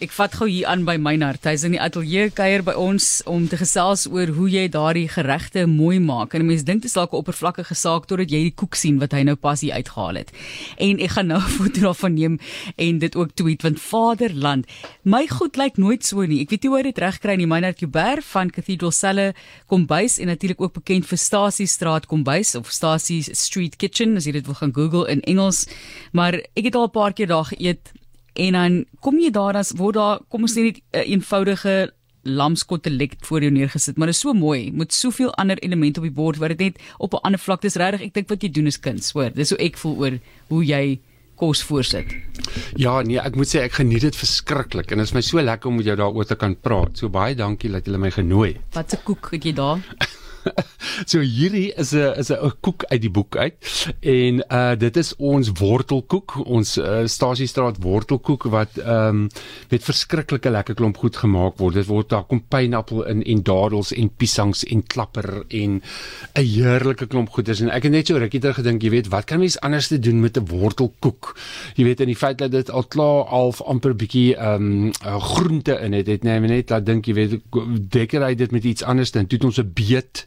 ek vat gou hier aan by Meinhard. Hy's in die ateljee kuier by ons om te gesels oor hoe jy daardie geregte mooi maak. En mense dink dit is dalk 'n oppervlakkige saak totdat jy die koek sien wat hy nou pas hier uitgehaal het. En ek gaan nou 'n foto daarvan neem en dit ook tweet want Vaderland, my goed lyk nooit so nie. Ek weet nie hoe dit regkry nie. Meinhard Kuber van Cathedral Celle Kombuis en natuurlik ook bekend vir Stasie Straat Kombuis of Stasie Street Kitchen as jy dit wil gaan Google in Engels. Maar ek het al 'n paar keer daar geëet en dan kom jy daar as word daar kom ons sê net 'n uh, eenvoudige lamskotelek voor jou neergesit maar dit is so mooi met soveel ander elemente op die bord wat dit net op 'n ander vlak dis regtig ek dink wat jy doen is kuns hoor. Dis hoe ek voel oor hoe jy kos voorsit. Ja nee ek moet sê ek geniet dit verskriklik en dit is my so lekker om met jou daaroor te kan praat. So baie dankie dat jy my genooi Wat 'n koek het jy daar so hierdie is 'n is 'n koek uit die boek uit en uh dit is ons wortelkoek ons uh, Stasiestraat wortelkoek wat ehm um, met verskriklike lekker klomp goed gemaak word. Dit word daar kom pineappel in en dadels en piesangs en klapper en 'n heerlike klomp goeders. En ek het net so rukkie terug gedink jy weet wat kan mens anders te doen met 'n wortelkoek? Jy weet in die feit dat dit al klaar half amper bietjie ehm um, groente in het het nee net laat dink jy weet dekker hy dit met iets anders dan doen ons 'n beet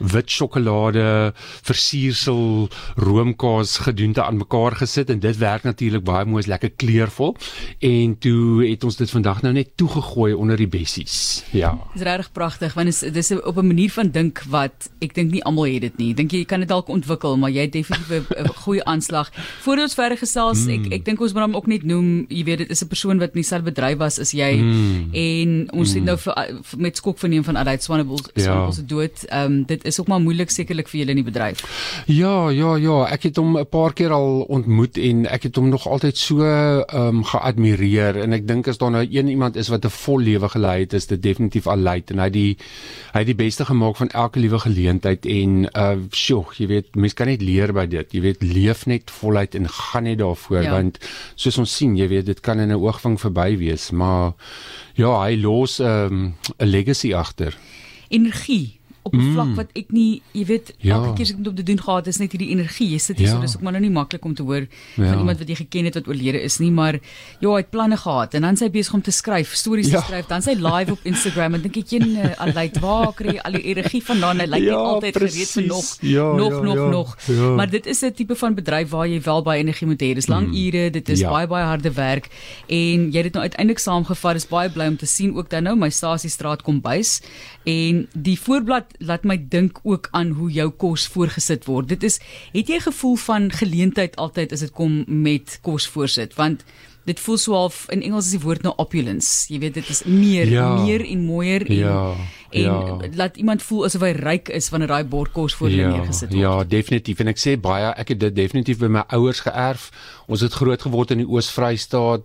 wit sjokolade, versiersel, roomkaas gedoente aan mekaar gesit en dit werk natuurlik baie mooi, is lekker kleurvol. En toe het ons dit vandag nou net toegegooi onder die bessies. Ja. Dis regtig pragtig want dit is op 'n manier van dink wat ek dink nie almal het dit nie. Dink jy kan dit dalk ontwikkel, maar jy het definitief 'n goeie aanslag. Voordat ons verder gesels, mm. ek ek dink ons moet hom ook net noem, jy weet dit is 'n persoon wat in dieselfde bedryf was as jy mm. en ons mm. het nou vir, met skok verneem van Adait Swanepoel ja. se dood. Ehm um, dit is ook maar moeilik sekerlik vir julle in die bedryf. Ja, ja, ja, ek het hom 'n paar keer al ontmoet en ek het hom nog altyd so ehm um, geadmireer en ek dink as daar nou een iemand is wat 'n vol lewe gelei het, is dit definitief Alait en hy die hy het die beste gemaak van elke liewe geleentheid en uh sjoe, jy weet, mense kan net leer by dit. Jy weet, leef net voluit en gaan net daarvoor ja. want soos ons sien, jy weet, dit kan in 'n oogwink verby wees, maar ja, hy los ehm, 'n um, legacy agter. Energie op 'n mm. vlak wat ek nie, jy weet, ja. elke keer as ek dit op te doen gehad, is net hierdie energie. Jy sit hier ja. so, dis ook maar nou nie maklik om te hoor ja. van iemand wat jy geken het wat oorlede is nie, maar ja, hy het planne gehad en dan sy besig om te skryf, stories ja. te skryf, dan sy live op Instagram en dink ek jy uh, al lei waar kry al die energie vandaan? Hy lyk ja, nie altyd gereed vir nog ja, nog ja, nog ja, nog. Ja. Maar dit is 'n tipe van bedryf waar jy wel baie energie moet hê. Dis lang mm. ure, dit is ja. baie baie harde werk en jy het dit nou uiteindelik saamgevat. Is baie bly om te sien ook dan nou my stasiestraat kom bys en die voorblad laat my dink ook aan hoe jou kos voorgesit word. Dit is het jy 'n gevoel van geleentheid altyd as dit kom met kos voorsit want dit voel so half in Engels is die woord nou opulence. Jy weet dit is meer ja. meer en mooier en ja en ja. laat iemand voel asof hy ryk is wanneer daai bord kos voor hulle ja, neergesit word. Ja, definitief en ek sê baie ek het dit definitief by my ouers geërf. Ons het groot geword in die Oos-Vrystaat,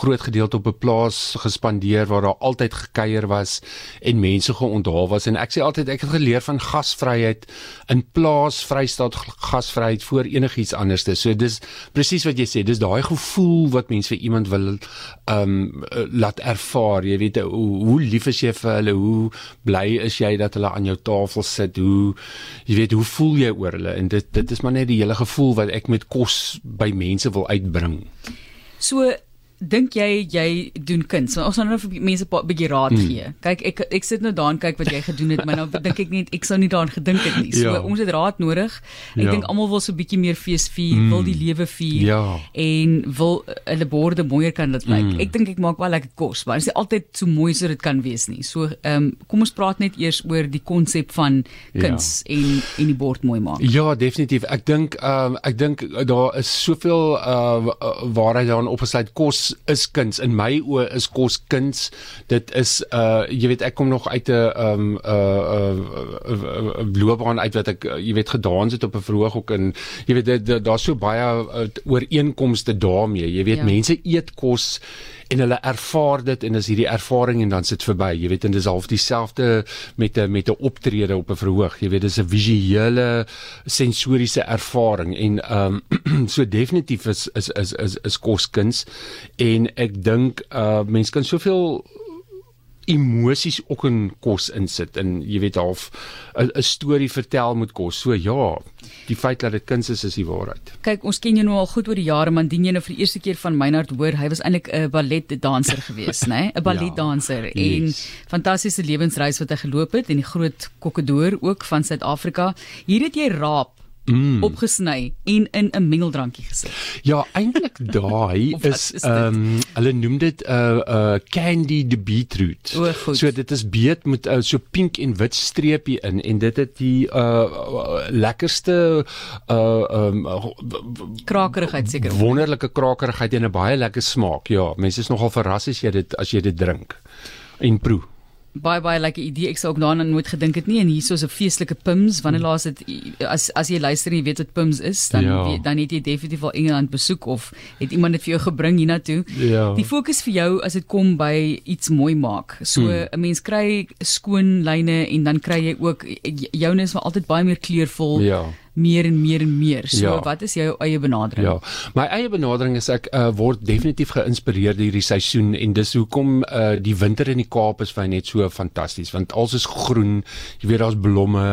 groot gedeelte op 'n plaas gespandeer waar daar altyd gekuier was en mense geonthaal was en ek sê altyd ek het geleer van gasvryheid in plaas Vrystaat gasvryheid voor enigiets anders. So dis presies wat jy sê, dis daai gevoel wat mense vir iemand wil ehm um, laat ervaar. Jy weet hoe, hoe lief is jy vir hulle, hoe bly is jy dat hulle aan jou tafel sit? Hoe jy weet, hoe voel jy oor hulle? En dit dit is maar net die hele gevoel wat ek met kos by mense wil uitbring. So dink jy jy doen kuns? Ons gaan nou vir mense 'n bietjie raad mm. gee. Kyk, ek ek sit nou daar en kyk wat jy gedoen het, maar nou dink ek net ek sou nie daaraan gedink het nie. So ja. ons het raad nodig. Ek ja. dink almal wil so 'n bietjie meer fees vier, mm. wil die lewe vier ja. en wil hulle borde mooier kan dit lyk. Mm. Ek dink ek maak wel lekker kos, maar dit is altyd so mooi so dit kan wees nie. So ehm um, kom ons praat net eers oor die konsep van kuns ja. en en die bord mooi maak. Ja, definitief. Ek dink ehm um, ek dink daar is soveel uh waarheid daarin opgesluit kos is kuns. In my oë is kos kuns. Dit is uh jy weet ek kom nog uit 'n um uh uh loopbaan uit wat ek jy weet gedans het op 'n verhoog ook. En jy weet daar's so baie uh, ooreenkomste daarmee. Jy weet ja. mense eet kos en hulle ervaar dit en as hierdie ervaring en dan sit verby. Jy weet en dis half dieselfde met 'n met 'n optrede op 'n verhoog jy weet dis 'n visuele sensoriese ervaring. En ehm um, so definitief is is is is, is koskuns en ek dink uh mense kan soveel emosies ook in kos insit en jy weet half 'n storie vertel met kos. So ja, die feit dat dit kuns is is die waarheid. Kyk, ons ken jou nou al goed oor die jare, man, dien jy nou vir die eerste keer van Meinhard hoor, hy was eintlik 'n balletdanser geweest, né? 'n Balletdanser ja, en yes. fantastiese lewensreis wat hy geloop het en die groot kokkedoor ook van Suid-Afrika. Hier het jy raap mm. opgesny en in 'n mengeldrankie gesit. Ja, eintlik daai is ehm um, hulle noem dit 'n uh, uh candy de beetroot. O, so dit is beet met uh, so pink en wit streepie in en dit het die uh lekkerste uh um krakerigheid seker. Wonderlike krakerigheid en 'n baie lekker smaak. Ja, mense is nogal verras as jy dit as jy dit drink en proe baie baie lekker idee. Ek sou ook daaraan nooit gedink het nie en hier is 'n feestelike Pims. Wanneer hmm. laas dit as as jy luister en jy weet wat Pims is, dan ja. weet, dan het jy definitief al Engeland besoek of het iemand dit vir jou gebring hiernatoe. Ja. Die fokus vir jou as dit kom by iets mooi maak. So hmm. 'n mens kry skoon lyne en dan kry jy ook joune is maar altyd baie meer kleurvol. Ja meer en meer en meer. So ja. wat is jou eie benadering? Ja. My eie benadering is ek uh, word definitief geïnspireer deur die seisoen en dis hoekom uh, die winter in die Kaap is vir net so fantasties want alles is groen. Jy weet daar's blomme.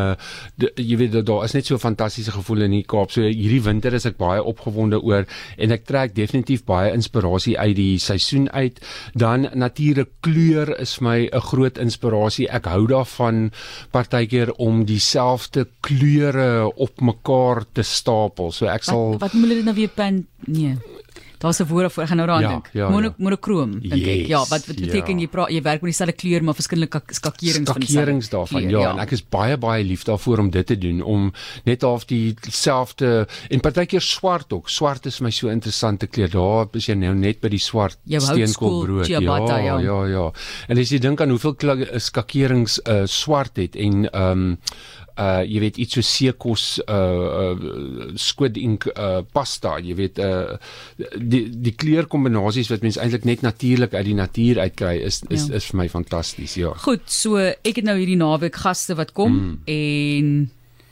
De, jy weet daar is net so fantastiese gevoel in die Kaap. So hierdie winter is ek baie opgewonde oor en ek trek definitief baie inspirasie uit die seisoen uit. Dan natuurlik kleur is my 'n groot inspirasie. Ek hou daarvan partykeer om dieselfde kleure op mekaar te stapel. So ek sal Wat, wat moet hulle nou weer pen? Nee. Daar's 'n woord vir ek gaan nou daaraan ja, dink. Ja, Mono, ja. Monokroom dink yes, ek. Ja, wat wat beteken ja. jy praat jy werk met dieselfde kleur maar verskillende skakerings van skakerings daarvan. Kleur, ja, ja, en ek is baie baie lief daarvoor om dit te doen om net half dieselfde en partykeer swart ook. Swart is my so interessante kleur. Daar is jy nou net by die swart steenkoolbrood. Ja, ja, ja, ja. En as jy dink aan hoeveel skakerings uh, swart het en ehm um, uh jy weet iets so seekos uh, uh squid ink uh pasta jy weet uh die die kleurkombinasies wat mense eintlik net natuurlik uit die natuur uitkry is is ja. is vir my fantasties ja goed so ek het nou hierdie naweek gaste wat kom mm. en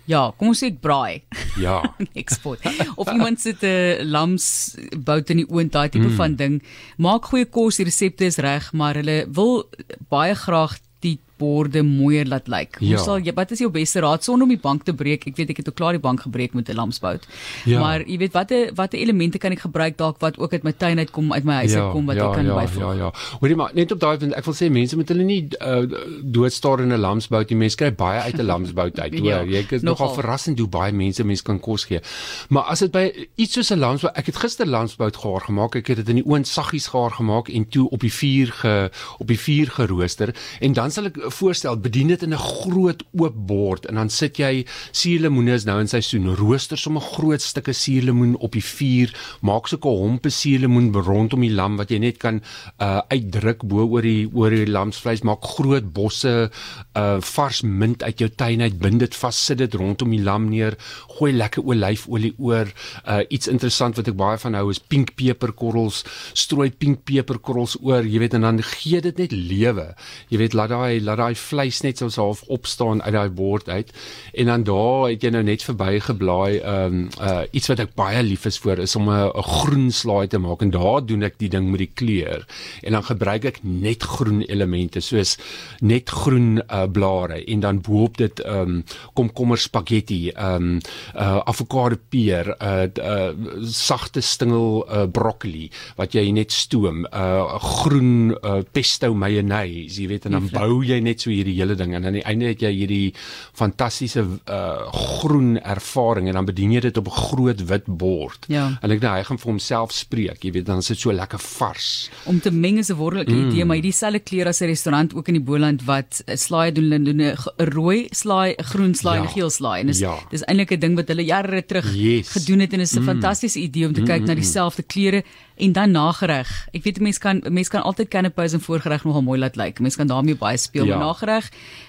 Ja, kom ons sê ek braai. Ja. Eksport. Of iemand sit 'n lamsbout in die oond daai tipe mm. van ding. Maak goeie kos, die resepte is reg, maar hulle wil baie graag borde mooier laat lyk. Hoe ja. sal jy wat is jou beste raad sonder om die bank te breek? Ek weet ek het ook klaar die bank gebreek met 'n lamsbout. Ja. Maar jy weet watter watter elemente kan ek gebruik dalk wat ook uit my tuin uitkom, uit my huis ja, uitkom wat ja, ek kan ja, byvoeg? Ja, ja. Hoorie maar net op daai punt ek wil sê mense moet hulle nie uh, doodstaar in 'n lamsbout nie. Mense kry baie uit 'n lamsbout uit. ja, jy is nogal verrassend hoe baie mense mense kan kos gee. Maar as dit by iets soos 'n lamsbout, ek het gister lamsbout gaar gemaak. Ek het dit in die oond saggies gaar gemaak en toe op die vuur ge op die vuur gerooster en dan sal ek voorstel stel bedien dit in 'n groot oop bord en dan sit jy suurlemoene is nou in seisoen rooster sommer groot stukke suurlemoen op die vuur maak sulke hompe suurlemoen rondom die lam wat jy net kan uh, uitdruk bo oor die oor die lamsvleis maak groot bosse uh, vars mint uit jou tuin uit bind dit vas sit dit rondom die lam neer gooi lekker olyfolie oor uh, iets interessant wat ek baie van hou is pink peperkorrels strooi pink peperkorrels oor jy weet en dan gee dit net lewe. Jy weet laat daai laat daai vleis net soos half opstaan uit daai bord uit. En dan daar het jy nou net verby geblaai ehm um, uh, iets wat ek baie lief is vir is om 'n groen slaai te maak. En daar doen ek die ding met die kleur. En dan gebruik ek net groen elemente soos net groen uh, blare. En dan boop dit ehm um, komkommer spaghetti ehm um, uh, avokado peer uh, uh, sagte stingel uh, broccoli wat jy net stoom uh, groen uh, pesto mayonnaise jy weet en dan bou jy net so hierdie hele ding en aan die einde het jy hierdie fantastiese uh, groen ervaring en dan bedien jy dit op 'n groot wit bord. Ja. En ek dink hy gaan vir homself spreek, jy weet dan is dit so lekker vars. Om te meng is 'n wonderlike mm. idee, maar hierdie selfe kleur as 'n restaurant ook in die Boland wat 'n slaai doen hulle doen 'n rooi slaai, 'n groen slaai ja. en 'n geel slaai en dis ja. dis eintlik 'n ding wat hulle jare terug yes. gedoen het en is 'n mm. fantastiese idee om te kyk mm. na dieselfde kleure en dan nagereg. Ek weet mense kan mense kan altyd canapés en voorgereg nogal mooi laat lyk. Mense kan daarmee baie speel, ja. Nagereg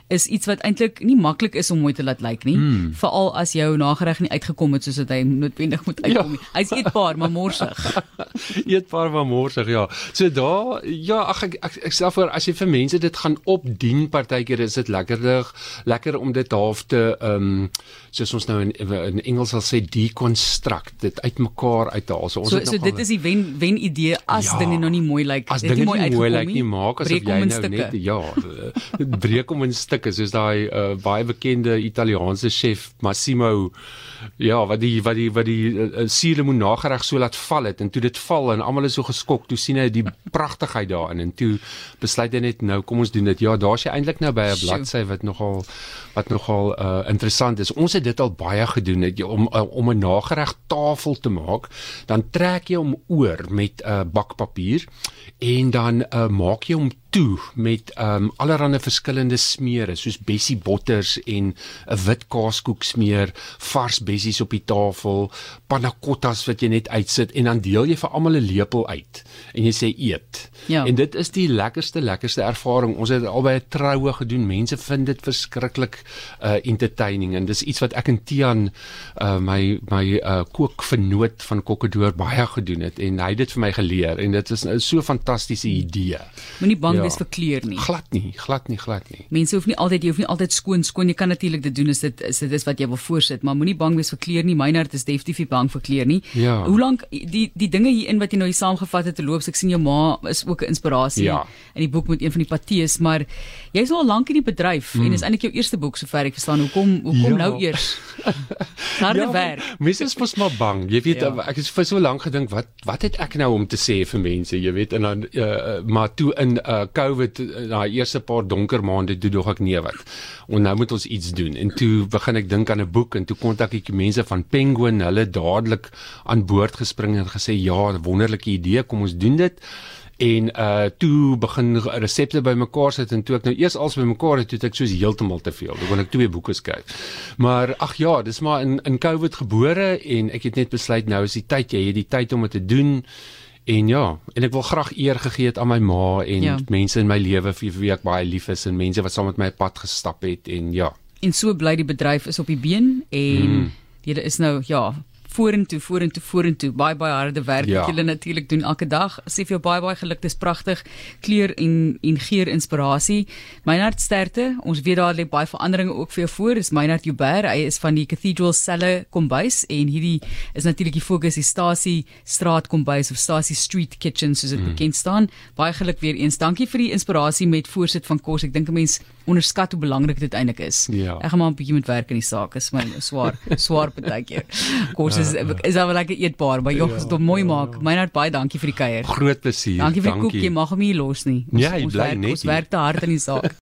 is iets wat eintlik nie maklik is om mooi te laat lyk nie, mm. veral as jou nagereg nie uitgekom het soos dit hy noodwendig moet uitkom nie. Ja. Hy's eetbaar maar morsig. eetbaar maar morsig, ja. So daar ja, ag ek ek, ek sê voor as jy vir mense dit gaan opdien partykeer is dit lekkerdig, lekker om dit half te ehm um, soos ons nou in in Engels sal sê deconstruct, dit uitmekaar uithaal. So ons so, so dit is die wen wen idee as ja, dinge nog nie mooi lyk, like, dit nie mooi uitgekom nie. nie maak asof jy nou net ja, breek om in stukke soos daai uh, baie bekende Italiaanse chef Massimo ja, wat die wat die wat die uh, eh, suurlemoen nagereg so laat val het en toe dit val en almal is so geskok, toe sien hy die pragtigheid daarin en toe besluit hy net nou kom ons doen dit. Ja, daar's jy eintlik nou by 'n bladsy wat nogal wat nogal uh, interessant is. Ons het dit al baie gedoen het om uh, om 'n nagereg tafel te maak, dan trek jy hom oor met 'n uh, bakpapier en dan uh, maak jy hom toe met ehm um, allerlei verskillende smeere soos bessie botters en 'n wit kaaskoek smeer, vars bessies op die tafel, panna cottas wat jy net uitsit en dan deel jy vir almal 'n lepel uit en jy sê eet. Ja. En dit is die lekkerste lekkerste ervaring. Ons het albei 'n troue gedoen. Mense vind dit verskriklik uh entertaining en dis iets wat ek en Tian uh my my uh kookvernoot van Kokkedoor baie gedoen het en hy het dit vir my geleer en dit is 'n so fantastiese idee. Moenie bang ja. wees vir kleur nie. Glad nie, glad nie, glad nie. Mense hoef nie altyd jy hoef nie altyd skoon skoon. Jy kan natuurlik dit doen as dit is dit is wat jy wil voorsit, maar moenie bang wees vir kleur nie. Meinert is definitief nie bang vir kleur nie. Ja. Hoe lank die die dinge hierin wat jy nou hier saamgevat het te loop, ek sien jou ma is ook 'n inspirasie ja. in die boek met een van die patees, maar jy's al lank in die bedryf mm. en is eintlik jou eerste boek sover ek verstaan. Hoekom hoekom ja. nou eers? Harde ja, werk. Mense is mos maar bang. Jy weet ja. ek het vir so lank gedink wat wat het ek nou om te sê vir mense, jy weet en dan uh, maar toe in uh, COVID daai eerste paar donker maande toe dog ek nee wat. En nou moet ons iets doen. En toe begin ek dink aan 'n boek en toe kontak ek mense van Penguin, hulle dadelik aan boord gespring en gesê ja, wonderlike idee, kom ons doen dit en uh toe begin resepte bymekaar sit en toe ek nou eers als bymekaar het, het ek soos heeltemal te veel. Ek wou net twee boeke skryf. Maar ag ja, dis maar in in COVID gebore en ek het net besluit nou is die tyd, jy het die tyd om dit te doen. En ja, en ek wil graag eer gegee het aan my ma en ja. mense in my lewe vir wie ek baie lief is en mense wat saam met my pad gestap het en ja. En so bly die bedryf is op die been en mm. Julle is nou ja, vorentoe, vorentoe, vorentoe. Baie baie harde werk ja. wat julle natuurlik doen elke dag. Sê vir jou baie baie geluk. Dis pragtig. Kleur en en geur inspirasie. Meinhard sterkte. Ons weet daar lê baie veranderinge ook vir jou voor. Dis Meinhard Joubert. Hy is van die Cathedral Celle kombuis en hierdie is natuurlik die fokus die Stasie Straat kombuis of Stasie Street Kitchen soos dit mm. bekend staan. Baie geluk weer eens. Dankie vir die inspirasie met voorsit van kos. Ek dink 'n mens onderskat hoe belangrik dit eintlik is. Ja. Ek gaan maar 'n bietjie met werk in die saak. Is my swaar, swaar partykeer. Kos is ja, is al lekker eetbaar, maar jog, dit ja, mooi ja. maak. Meinhard baie dankie vir die kuier. Groot plesier. Dankie vir die koekie. Mag hom nie los nie. Ons, ja, jy bly net. Ons werk te hard in die saak.